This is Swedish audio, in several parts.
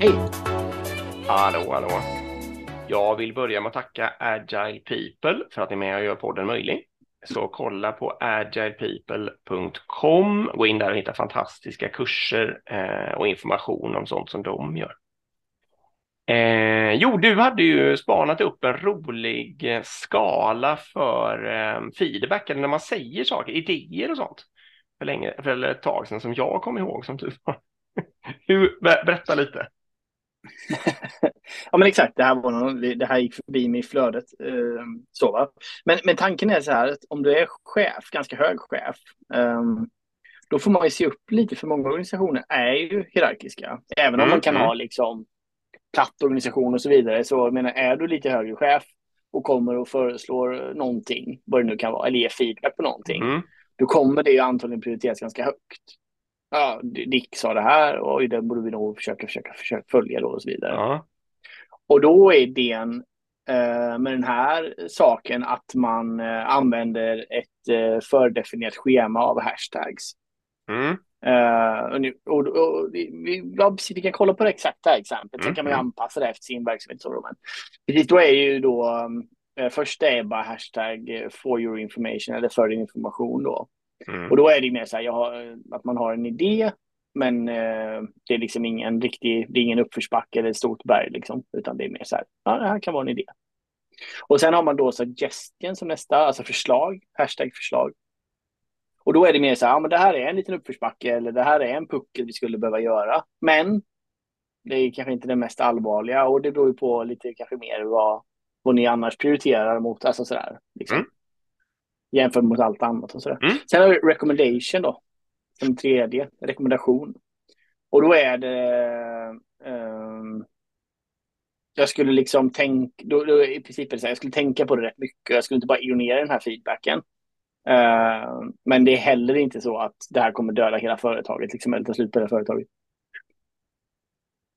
Hej! Hallå, hallå. Jag vill börja med att tacka Agile People för att ni är med och gör podden möjlig. Så kolla på agilepeople.com. Gå in där och hitta fantastiska kurser eh, och information om sånt som de gör. Eh, jo, du hade ju spanat upp en rolig eh, skala för eh, feedback, eller när man säger saker, idéer och sånt. För, länge, för ett tag sedan som jag kom ihåg som tur var. Berätta lite. ja men exakt, det här, var någon, det här gick förbi mig i flödet. Eh, så, va? Men, men tanken är så här att om du är chef, ganska hög chef, eh, då får man ju se upp lite för många organisationer är ju hierarkiska. Även om mm, man kan mm. ha liksom platt organisation och så vidare. Så jag menar, är du lite högre chef och kommer och föreslår någonting, vad det nu kan vara, eller ger feedback på någonting, mm. då kommer det ju antagligen prioriteras ganska högt ja, Dick sa det här och det borde vi nog försöka, försöka, försöka följa då och så vidare. Ja. Och då är idén eh, med den här saken att man eh, använder ett eh, fördefinierat schema av hashtags. Mm. Uh, och, nu, och, och, vi, vi kan kolla på det exakta exemplet, mm. sen kan man ju mm. anpassa det efter sin verksamhet. Så då, men, precis, då är ju då, um, först är bara hashtag for your information eller för din information då. Mm. Och då är det mer så här, har, att man har en idé, men eh, det är liksom ingen riktig, det är ingen uppförsbacke eller ett stort berg liksom, utan det är mer så här, ja, det här kan vara en idé. Och sen har man då suggestion som nästa, alltså förslag, hashtag förslag. Och då är det mer så här, ja men det här är en liten uppförsbacke eller det här är en puckel vi skulle behöva göra. Men det är kanske inte det mest allvarliga och det beror ju på lite kanske mer vad, vad ni annars prioriterar mot, alltså sådär. Liksom. Mm jämfört mot allt annat och sådär. Mm. Sen har vi recommendation då, som tredje, rekommendation. Och då är det, um, jag skulle liksom tänka, då, då, i princip är det så här, jag skulle tänka på det rätt mycket, jag skulle inte bara ignorera den här feedbacken. Uh, men det är heller inte så att det här kommer döda hela företaget, liksom, eller ta slut på hela företaget.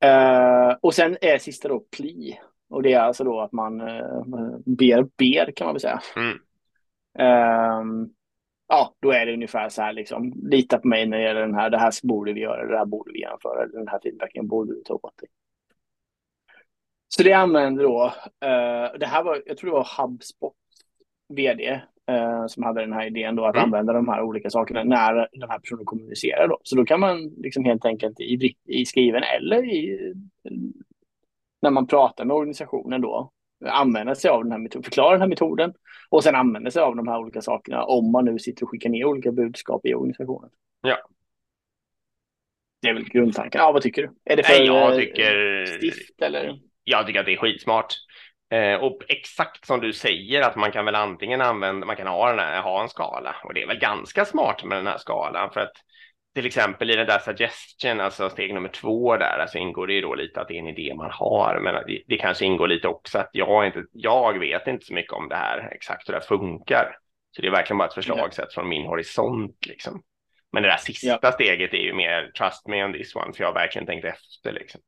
Uh, och sen är sista då pli. Och det är alltså då att man uh, ber, ber kan man väl säga. Mm. Um, ja, då är det ungefär så här liksom. Lita på mig när det gäller den här. Det här borde vi göra. Det här borde vi genomföra. Den här feedbacken borde vi ta åt dig. Så det använder då. Uh, det här var, jag tror det var HubSpot vd eh, som hade den här idén då att mm. använda de här olika sakerna när den här personen kommunicerar då. Så då kan man liksom helt enkelt i, i skriven eller i, när man pratar med organisationen då använda sig av den här metoden, förklara den här metoden och sen använda sig av de här olika sakerna om man nu sitter och skickar ner olika budskap i organisationen. Ja. Det är väl grundtanken. Ja, vad tycker du? Är det för Nej, jag tycker... stift eller? Jag tycker att det är skitsmart. Eh, och exakt som du säger att man kan väl antingen använda, man kan ha, den här, ha en skala och det är väl ganska smart med den här skalan för att till exempel i den där suggestion, alltså steg nummer två där, alltså ingår det ju då lite att det är en idé man har, men det, det kanske ingår lite också att jag inte, jag vet inte så mycket om det här, exakt hur det funkar. Så det är verkligen bara ett förslag ja. sett från min horisont liksom. Men det där sista ja. steget är ju mer trust me on this one, för jag har verkligen tänkt efter liksom.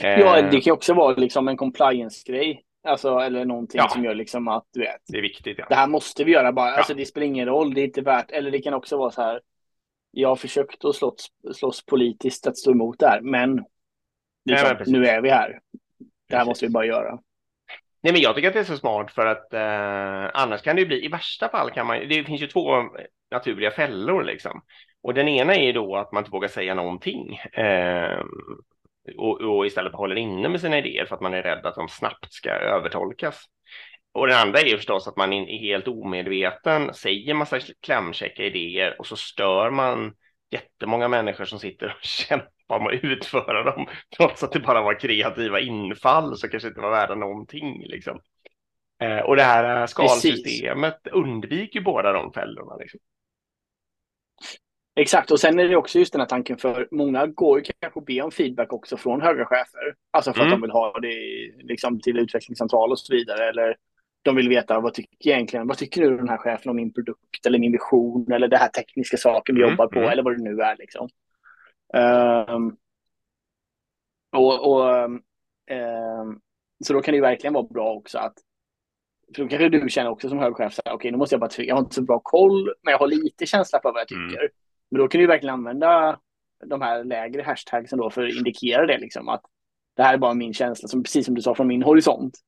Ja, eh. det kan också vara liksom en compliance-grej. Alltså, eller någonting ja. som gör liksom att du vet. Det är viktigt. Ja. Det här måste vi göra bara. Alltså, det spelar ingen roll. Det är inte värt. Eller det kan också vara så här jag har försökt att slåss, slåss politiskt att stå emot det här, men, liksom, ja, nu är vi här. Det här precis. måste vi bara göra. Nej, men jag tycker att det är så smart för att eh, annars kan det ju bli, i värsta fall kan man, det finns ju två naturliga fällor liksom. Och den ena är ju då att man inte vågar säga någonting. Eh, och, och, istället håller inne med sina idéer för att man är rädd att de snabbt ska övertolkas. Och den andra är ju förstås att man är helt omedveten, säger massa klämkäcka idéer och så stör man jättemånga människor som sitter och kämpar med att utföra dem, trots att det bara var kreativa infall så kanske inte var värda någonting. Liksom. Eh, och det här skalsystemet Precis. undviker båda de fällorna. Liksom. Exakt, och sen är det också just den här tanken för många går ju kanske att be om feedback också från höga chefer. Alltså för mm. att de vill ha det liksom, till utvecklingssamtal och så vidare. Eller de vill veta vad tycker egentligen, vad tycker du den här chefen om min produkt eller min vision eller det här tekniska saken vi mm, jobbar på mm. eller vad det nu är liksom. Um, och, och um, så då kan det ju verkligen vara bra också att för då kanske du känner också som hög chef, okej okay, nu måste jag bara jag har inte så bra koll, men jag har lite känsla för vad jag mm. tycker. Mm. Men då kan du verkligen använda de här lägre hashtagsen då för att indikera det liksom att det här är bara min känsla, som, precis som du sa, från min horisont.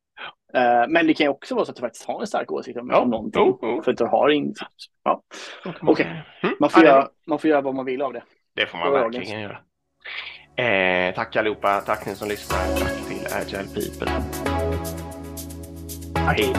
Uh, men det kan ju också vara så att du faktiskt har en stark åsikt om, ja. någonting. Oh, oh. För att du har insikt. Ja. Okej, okay. mm. man, får ja, göra, man får göra vad man vill av det. Det får man verkligen göra. Eh, tack allihopa, tack ni som lyssnar, tack till Agile People. Hej.